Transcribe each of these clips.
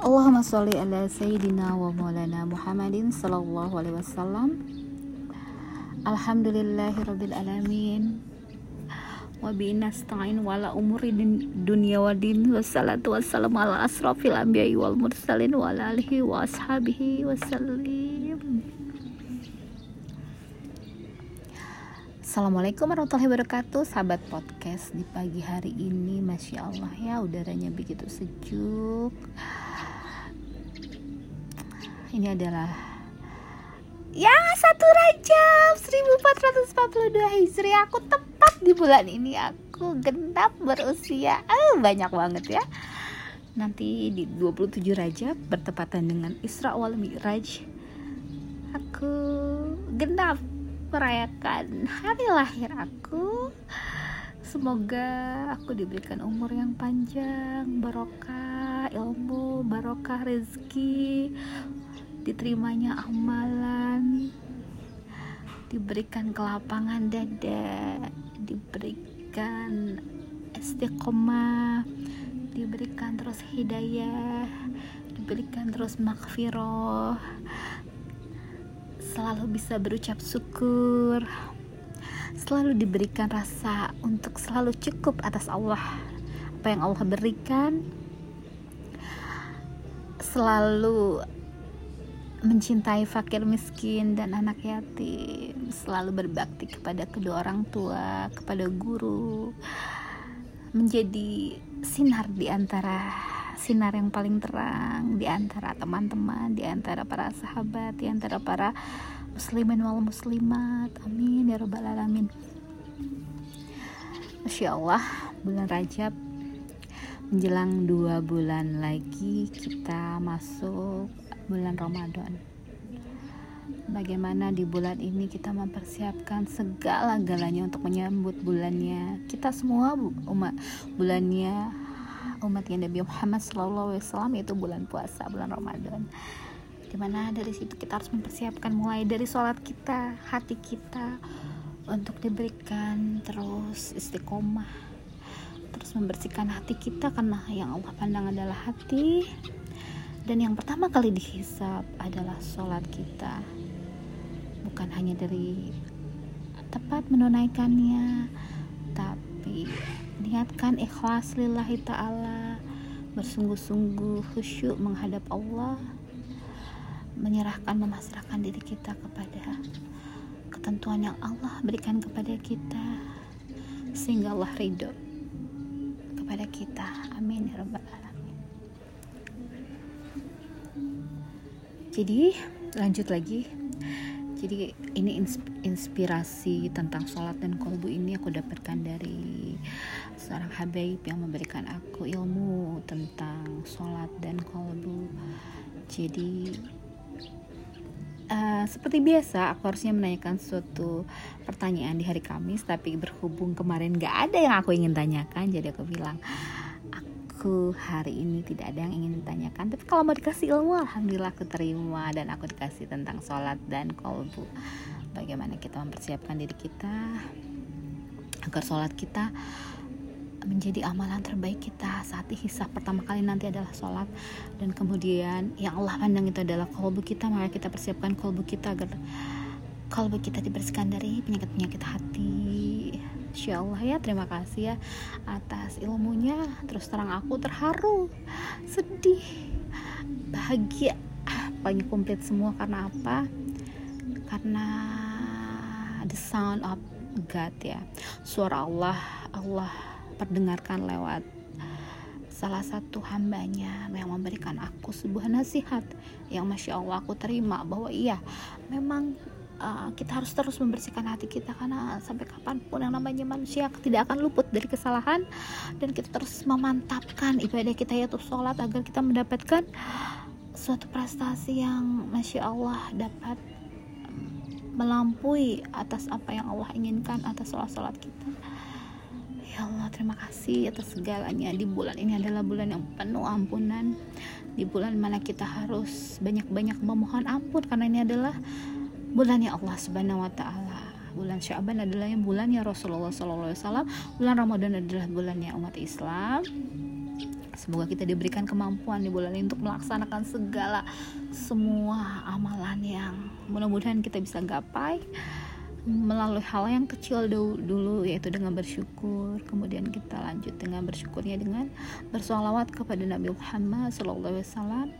Allahumma sholli ala sayyidina wa maulana Muhammadin sallallahu alaihi wasallam. Alhamdulillahi rabbil alamin. Wa bi nasta'in wala umuri dunya wa din wassalatu wassalamu ala asrafil anbiya'i wal mursalin wa ala alihi wa ashabihi wasallim. Assalamualaikum warahmatullahi wabarakatuh Sahabat podcast di pagi hari ini Masya Allah ya udaranya begitu sejuk Ini adalah Ya satu Rajab 1442 Hijri. Aku tepat di bulan ini. Aku genap berusia. Oh, Banyak banget ya. Nanti di 27 Rajab Bertepatan dengan Isra wal Mi'raj Aku genap merayakan hari lahir aku. Semoga aku diberikan umur yang panjang barokah ilmu barokah rezeki diterimanya amalan diberikan kelapangan dada diberikan istiqomah diberikan terus hidayah diberikan terus makfiroh selalu bisa berucap syukur selalu diberikan rasa untuk selalu cukup atas Allah. Apa yang Allah berikan selalu mencintai fakir miskin dan anak yatim selalu berbakti kepada kedua orang tua kepada guru menjadi sinar di antara sinar yang paling terang di antara teman-teman, di antara para sahabat, di antara para muslimin wal muslimat. Amin ya rabbal alamin. Masya Allah, bulan Rajab menjelang dua bulan lagi kita masuk bulan Ramadan. Bagaimana di bulan ini kita mempersiapkan segala-galanya untuk menyambut bulannya. Kita semua umat bulannya umatnya Nabi Muhammad SAW itu bulan puasa bulan Ramadan di mana dari situ kita harus mempersiapkan mulai dari sholat kita hati kita untuk diberikan terus istiqomah terus membersihkan hati kita karena yang Allah pandang adalah hati. Dan yang pertama kali dihisap adalah sholat kita. Bukan hanya dari tepat menunaikannya tapi niatkan ikhlas lillahi ta'ala bersungguh-sungguh khusyuk menghadap Allah menyerahkan memasrahkan diri kita kepada ketentuan yang Allah berikan kepada kita sehingga Allah ridho kepada kita. Amin ya rabbal alamin. Jadi lanjut lagi. Jadi ini inspirasi tentang sholat dan kolbu ini aku dapatkan dari seorang habaib yang memberikan aku ilmu tentang sholat dan kolbu jadi uh, seperti biasa aku harusnya menanyakan suatu pertanyaan di hari Kamis tapi berhubung kemarin gak ada yang aku ingin tanyakan jadi aku bilang aku hari ini tidak ada yang ingin ditanyakan tapi kalau mau dikasih ilmu alhamdulillah aku terima dan aku dikasih tentang sholat dan kolbu. Bagaimana kita mempersiapkan diri kita agar sholat kita menjadi amalan terbaik kita saat dihisap pertama kali nanti adalah sholat. Dan kemudian yang Allah pandang itu adalah kolbu kita maka kita persiapkan kolbu kita agar kolbu kita dibersihkan dari penyakit-penyakit hati. Insya Allah ya terima kasih ya atas ilmunya. Terus terang aku terharu sedih bahagia. Banyak komplit semua karena apa? Karena the sound of God ya. Suara Allah Allah perdengarkan lewat salah satu hambanya yang memberikan aku sebuah nasihat yang masya Allah aku terima bahwa iya memang uh, kita harus terus membersihkan hati kita karena sampai kapan pun yang namanya manusia tidak akan luput dari kesalahan dan kita terus memantapkan ibadah kita yaitu sholat agar kita mendapatkan suatu prestasi yang masya Allah dapat melampaui atas apa yang Allah inginkan atas sholat-sholat kita Allah terima kasih atas segalanya di bulan ini adalah bulan yang penuh ampunan di bulan mana kita harus banyak-banyak memohon ampun karena ini adalah bulannya Allah Subhanahu wa taala. Bulan Syaban adalah yang bulannya Rasulullah sallallahu alaihi wasallam. Bulan Ramadan adalah bulannya umat Islam. semoga kita diberikan kemampuan di bulan ini untuk melaksanakan segala semua amalan yang mudah-mudahan kita bisa gapai melalui hal yang kecil dulu, yaitu dengan bersyukur. Kemudian kita lanjut dengan bersyukurnya dengan bersolawat kepada Nabi Muhammad SAW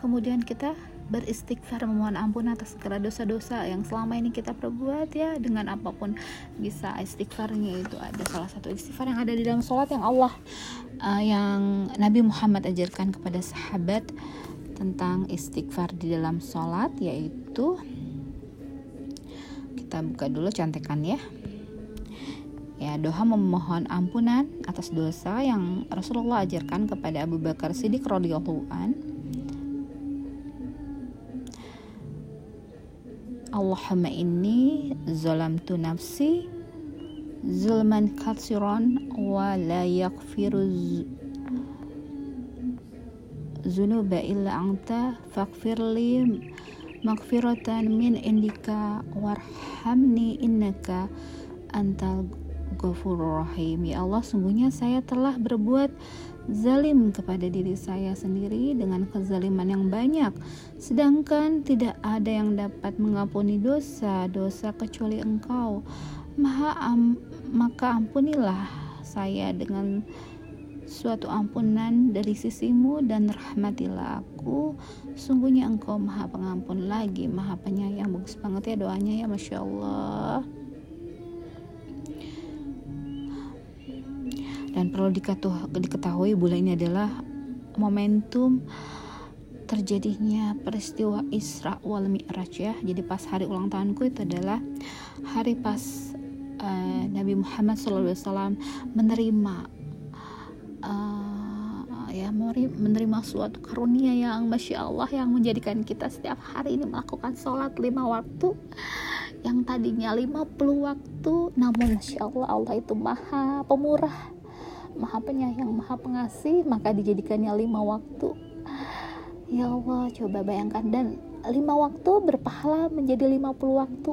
kemudian kita beristighfar memohon ampun atas segala dosa-dosa yang selama ini kita perbuat ya dengan apa pun bisa istighfarnya. Itu ada salah satu istighfar yang ada di dalam sholat yang Allah uh, yang Nabi Muhammad ajarkan kepada sahabat tentang istighfar di dalam sholat yaitu kita buka dulu cantekan ya. Ya doa memohon ampunan atas dosa yang Rasulullah ajarkan kepada Abu Bakar Siddiq radhiyallahu an. Allahumma inni zalamtu nafsi zulman katsiran wa la yaghfiru zunuba illa anta faghfirli magfiratan min indika warhamni innaka antal ghafurur rahim ya Allah sungguhnya saya telah berbuat zalim kepada diri saya sendiri dengan kezaliman yang banyak. Sedangkan tidak ada yang dapat mengampuni dosa-dosa kecuali engkau. Maha am, maka ampunilah saya dengan suatu ampunan dari sisimu dan rahmatilah aku. Sungguhnya engkau maha pengampun lagi maha penyayang. Bagus banget ya doanya ya Masya Allah. Dan perlu diketahui bulan ini adalah momentum terjadinya peristiwa Isra wal Mi'raj ya. Jadi pas hari ulang tahunku itu adalah hari pas uh, Nabi Muhammad SAW menerima ya menerima suatu karunia yang masya Allah yang menjadikan kita setiap hari ini melakukan sholat lima waktu. Yang tadinya 50 waktu namun masya Allah Allah itu maha pemurah maha penyayang maha pengasih maka dijadikannya lima waktu. Ya Allah coba bayangkan dan lima waktu berpahala menjadi 50 waktu.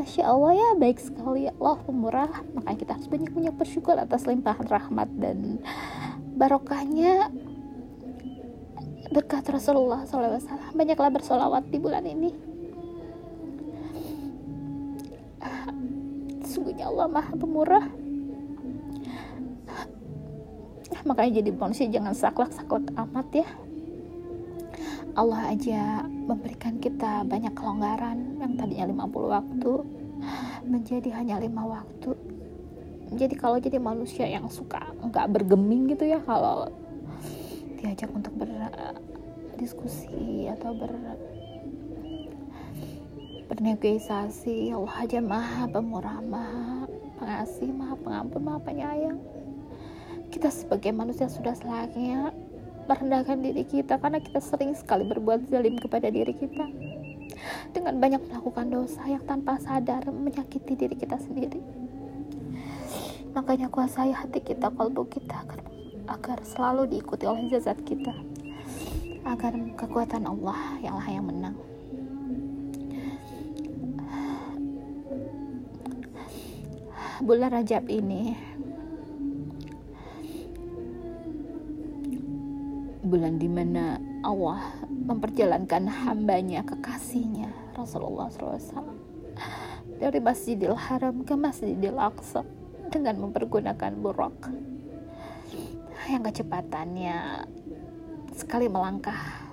Masya Allah ya baik sekali. Allah pemurah makanya kita harus banyak-banyak bersyukur atas limpahan rahmat dan barokahnya berkat Rasulullah SAW banyaklah bersolawat di bulan ini. Sungguhnya Allah maha pemurah. Makanya jadi manusia jangan saklek-saklek amat ya. Allah aja memberikan kita banyak kelonggaran. Yang tadinya 50 waktu menjadi hanya lima waktu jadi kalau jadi manusia yang suka nggak bergeming gitu ya kalau diajak untuk berdiskusi atau ber bernegosiasi Allah aja maha pemurah maha pengasih maha pengampun maha penyayang. Kita sebagai manusia sudah selayaknya merendahkan diri kita karena kita sering sekali berbuat zalim kepada diri kita. Dengan banyak melakukan dosa yang tanpa sadar menyakiti diri kita sendiri makanya kuasai hati kita kalbu kita agar, agar selalu diikuti oleh jazat kita. Agar kekuatan Allah yang yang menang. Bulan Rajab ini bulan di mana Allah memperjalankan hambanya kekasihnya Rasulullah SAW dari Masjidil Haram ke Masjidil Aqsa dengan mempergunakan buruk. Yang kecepatannya sekali melangkah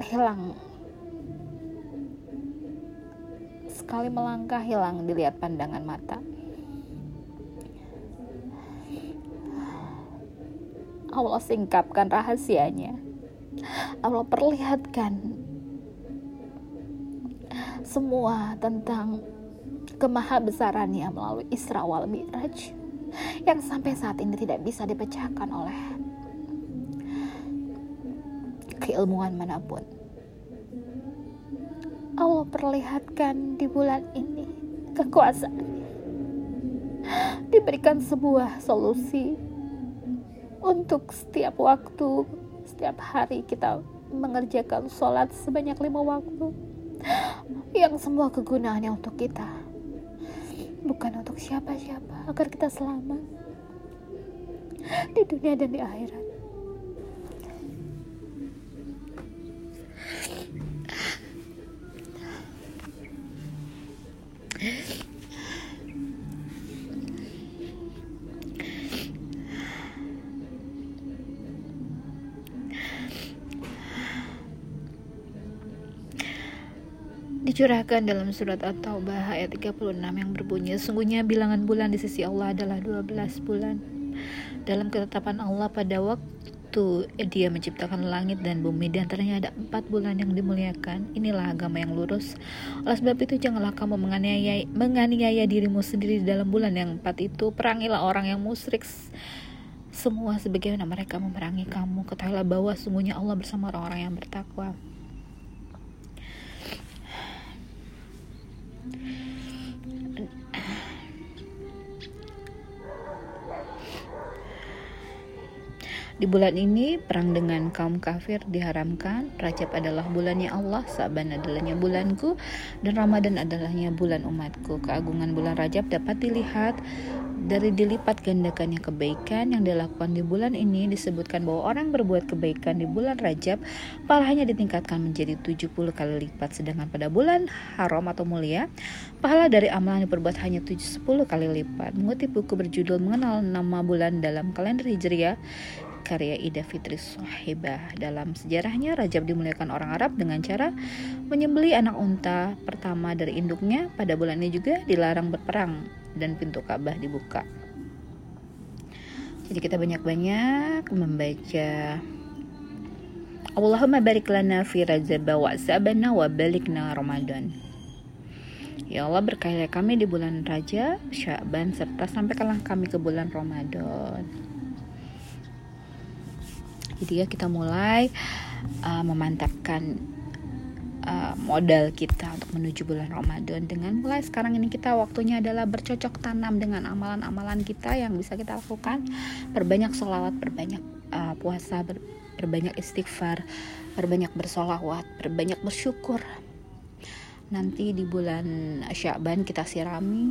hilang. Sekali melangkah hilang dilihat pandangan mata. Allah singkapkan rahasianya. Allah perlihatkan semua tentang kemahabesarannya melalui Isra wal Mi'raj yang sampai saat ini tidak bisa dipecahkan oleh keilmuan mana pun. Allah perlihatkan di bulan ini kekuasaan diberikan sebuah solusi untuk setiap waktu, setiap hari kita mengerjakan sholat sebanyak lima waktu yang semua kegunaannya untuk kita. Bukan untuk siapa-siapa. Agar kita selamat. Di dunia dan di akhirat. Dicurahkan dalam surat At-Taubah ayat 36 yang berbunyi Sungguhnya bilangan bulan di sisi Allah adalah 12 bulan. Dalam ketetapan Allah pada waktu dia menciptakan langit dan bumi Dan ternyata ada empat bulan yang dimuliakan. Inilah agama yang lurus. Oleh sebab itu janganlah kamu menganiaya, menganiaya dirimu sendiri di dalam bulan yang empat itu. Perangilah orang yang musyrik semua sebagaimana mereka memerangi kamu. Ketahuilah bahwa sungguhnya Allah bersama orang-orang yang bertakwa Di bulan ini, perang dengan kaum kafir diharamkan. Rajab adalah bulannya Allah, Saban adalahnya bulanku, dan Ramadan adalahnya bulan umatku. Keagungan bulan Rajab dapat dilihat dari dilipat gandakannya kebaikan yang dilakukan di bulan ini disebutkan bahwa orang berbuat kebaikan di bulan Rajab pahalanya ditingkatkan menjadi 70 kali lipat sedangkan pada bulan haram atau mulia pahala dari amalan diperbuat hanya 10 kali lipat mengutip buku berjudul mengenal nama bulan dalam kalender Hijriah karya Ida Fitri Sohibah. Dalam sejarahnya, Rajab dimuliakan orang Arab dengan cara menyembeli anak unta pertama dari induknya. Pada bulan ini juga dilarang berperang dan pintu Ka'bah dibuka. Jadi kita banyak-banyak membaca Allahumma barik lana fi Rajab wa sabana wa balikna Ramadan. Ya Allah berkailah kami di bulan Rajab, Syaban serta sampaikanlah kami ke bulan Ramadan. Jadi ya kita mulai uh, memantapkan uh, modal kita untuk menuju bulan Ramadan dengan mulai sekarang ini kita waktunya adalah bercocok tanam dengan amalan-amalan kita yang bisa kita lakukan. Berbanyak sholawat berbanyak uh, puasa ber, berbanyak istighfar berbanyak bersolawat berbanyak bersyukur. Nanti di bulan Syaban kita sirami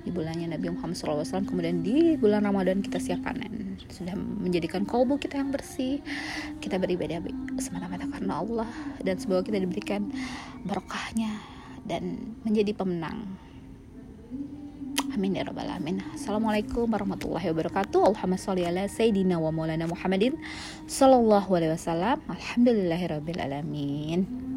di bulannya Nabi Muhammad SAW kemudian di bulan Ramadan kita siap panen sudah menjadikan kolbu kita yang bersih kita beribadah semata-mata karena Allah dan semoga kita diberikan barokahnya dan menjadi pemenang Amin ya rabbal alamin. Assalamualaikum warahmatullahi wabarakatuh. Allahumma sholli sayyidina wa maulana Muhammadin sallallahu alaihi wasallam. Alhamdulillahirabbil alamin.